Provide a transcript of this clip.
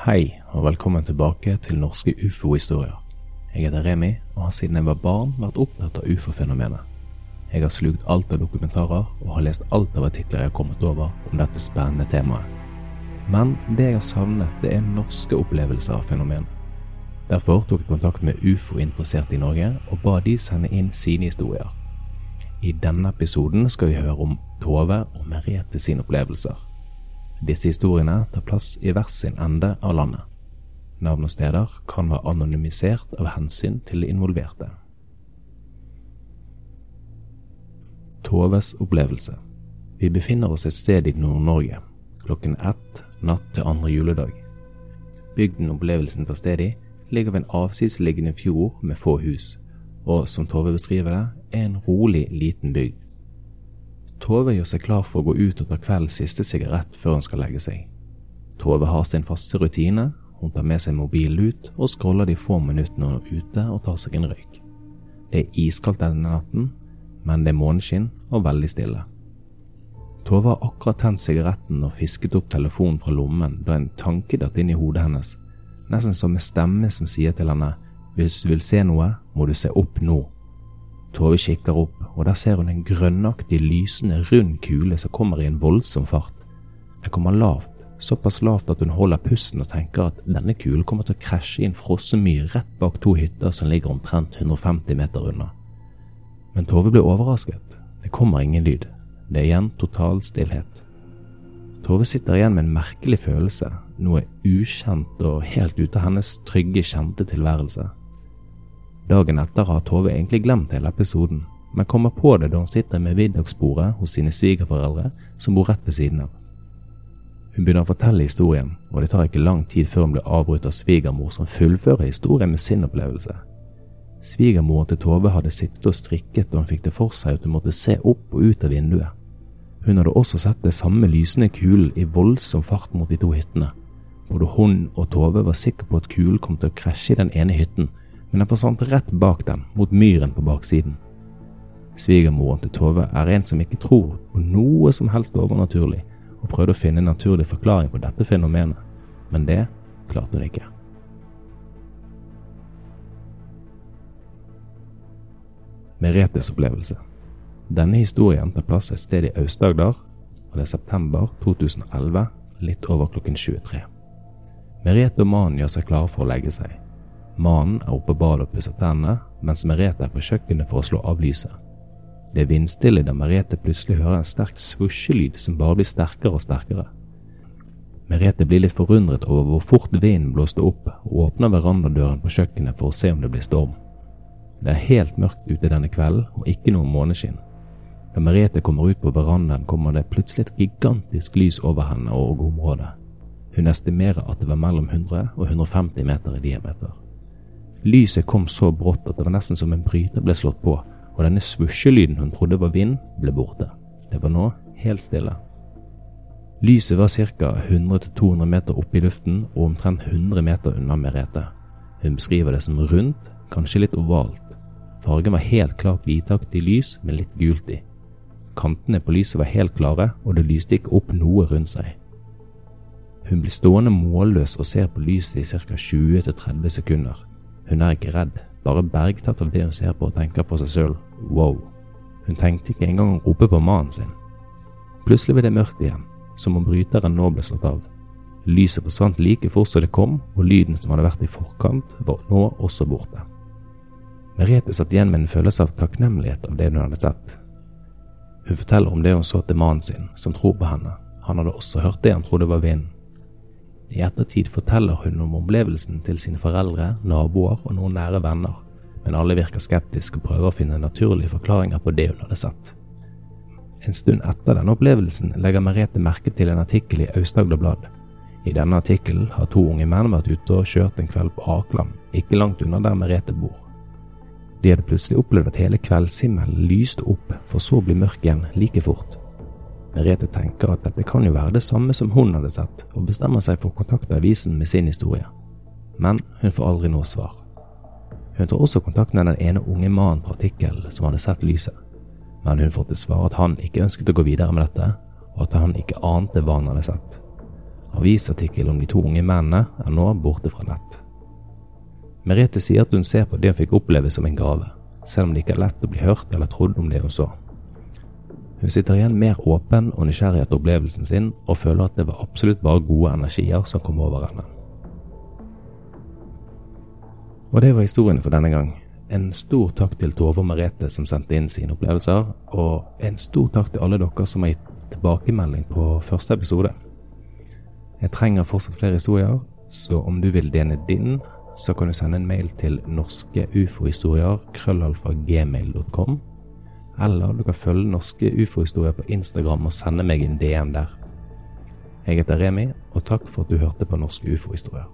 Hei, og velkommen tilbake til Norske ufo-historier. Jeg heter Remi, og har siden jeg var barn vært opptatt av ufo-fenomenet. Jeg har slukt alt av dokumentarer, og har lest alt av artikler jeg har kommet over om dette spennende temaet. Men det jeg har savnet, det er norske opplevelser av fenomenet. Derfor tok jeg kontakt med ufo-interesserte i Norge, og ba de sende inn sine historier. I denne episoden skal vi høre om Tove og Merete sine opplevelser. Disse historiene tar plass i hver sin ende av landet. Navn og steder kan være anonymisert av hensyn til de involverte. Toves opplevelse. Vi befinner oss et sted i Nord-Norge, klokken ett natt til andre juledag. Bygden opplevelsen tar sted i, ligger ved en avsidesliggende fjord med få hus, og som Tove beskriver det, er en rolig, liten bygd. Tove gjør seg klar for å gå ut og ta kveldens siste sigarett før hun skal legge seg. Tove har sin faste rutine, hun tar med seg mobilen ut og scroller de få minuttene hun er ute og tar seg en røyk. Det er iskaldt denne natten, men det er måneskinn og veldig stille. Tove har akkurat tent sigaretten og fisket opp telefonen fra lommen da en tanke datt inn i hodet hennes, nesten som en stemme som sier til henne hvis du vil se noe, må du se opp nå. Tove kikker opp, og der ser hun en grønnaktig, lysende, rund kule som kommer i en voldsom fart. Den kommer lavt, såpass lavt at hun holder pusten og tenker at denne kulen kommer til å krasje i en frossen myr rett bak to hytter som ligger omtrent 150 meter unna. Men Tove blir overrasket. Det kommer ingen lyd. Det er igjen total stillhet. Tove sitter igjen med en merkelig følelse, noe ukjent og helt ute av hennes trygge, kjente tilværelse. Dagen etter har Tove egentlig glemt hele episoden, men kommer på det da hun sitter med middagsbordet hos sine svigerforeldre, som bor rett ved siden av. Hun begynner å fortelle historien, og det tar ikke lang tid før hun blir avbrutt av svigermor, som fullfører historien med sin opplevelse. Svigermoren til Tove hadde sittet og strikket da hun fikk det for seg at hun måtte se opp og ut av vinduet. Hun hadde også sett det samme lysende kulen i voldsom fart mot de to hyttene. Både hun og Tove var sikre på at kulen kom til å krasje i den ene hytten, men den forsvant rett bak dem, mot myren på baksiden. Svigermoren til Tove er en som ikke tror på noe som helst overnaturlig, og prøvde å finne en naturlig forklaring på dette fenomenet, men det klarte hun ikke. Meretes opplevelse. Denne historien tar plass et sted i Aust-Agder, og det er september 2011, litt over klokken 23. Merete og mannen gjør seg klare for å legge seg. Mannen er oppe på badet og pusser tennene, mens Merete er på kjøkkenet for å slå av lyset. Det er vindstille da Merete plutselig hører en sterk svusjelyd som bare blir sterkere og sterkere. Merete blir litt forundret over hvor fort vinden blåste opp, og åpner verandadøren på kjøkkenet for å se om det blir storm. Det er helt mørkt ute denne kvelden, og ikke noe måneskinn. Da Merete kommer ut på verandaen, kommer det plutselig et gigantisk lys over henne og området. Hun estimerer at det var mellom 100 og 150 meter i diameter. Lyset kom så brått at det var nesten som en bryter ble slått på, og denne svusjelyden hun trodde var vind, ble borte. Det var nå helt stille. Lyset var ca. 100-200 meter oppe i luften og omtrent 100 meter unna Merete. Hun beskriver det som rundt, kanskje litt ovalt. Fargen var helt klart hvitaktig lys med litt gult i. Kantene på lyset var helt klare, og det lyste ikke opp noe rundt seg. Hun blir stående målløs og ser på lyset i ca. 20-30 sekunder. Hun er ikke redd, bare bergtatt av det hun ser på og tenker for seg selv wow. Hun tenkte ikke engang å rope på mannen sin. Plutselig ble det mørkt igjen, som om bryteren nå ble slått av. Lyset forsvant like fort som det kom, og lyden som hadde vært i forkant, var nå også borte. Merete satt igjen med en følelse av takknemlighet av det hun hadde sett. Hun forteller om det hun så til mannen sin, som tror på henne. Han hadde også hørt det han trodde var vinden. I ettertid forteller hun om opplevelsen til sine foreldre, naboer og noen nære venner, men alle virker skeptiske og prøver å finne naturlige forklaringer på det hun hadde sett. En stund etter denne opplevelsen legger Merete merke til en artikkel i Aust-Agder Blad. I denne artikkelen har to unge menn vært ute og kjørt en kveld på Akland, ikke langt unna der Merete bor. De hadde plutselig opplevd at hele kveldshimmelen lyste opp, for så å bli mørk igjen like fort. Merete tenker at dette kan jo være det samme som hun hadde sett, og bestemmer seg for å kontakte avisen med sin historie. Men hun får aldri noe svar. Hun tar også kontakt med den ene unge mannen fra artikkelen som hadde sett lyset, men hun får til svar at han ikke ønsket å gå videre med dette, og at han ikke ante hva han hadde sett. Avisartikkelen om de to unge mennene er nå borte fra nett. Merete sier at hun ser på det hun fikk oppleve som en gave, selv om det ikke er lett å bli hørt eller trodd om det hun så. Hun sitter igjen mer åpen og nysgjerrig etter opplevelsen sin, og føler at det var absolutt bare gode energier som kom over henne. Og det var historiene for denne gang. En stor takk til Tove og Merete som sendte inn sine opplevelser, og en stor takk til alle dere som har gitt tilbakemelding på første episode. Jeg trenger fortsatt flere historier, så om du vil dele din, så kan du sende en mail til norskeUFOhistorier.krøllalfagmail.com. krøllalfa.gmail.com eller du kan følge Norske ufo-historier på Instagram og sende meg en DM der. Jeg heter Remi, og takk for at du hørte på Norske ufo-historier.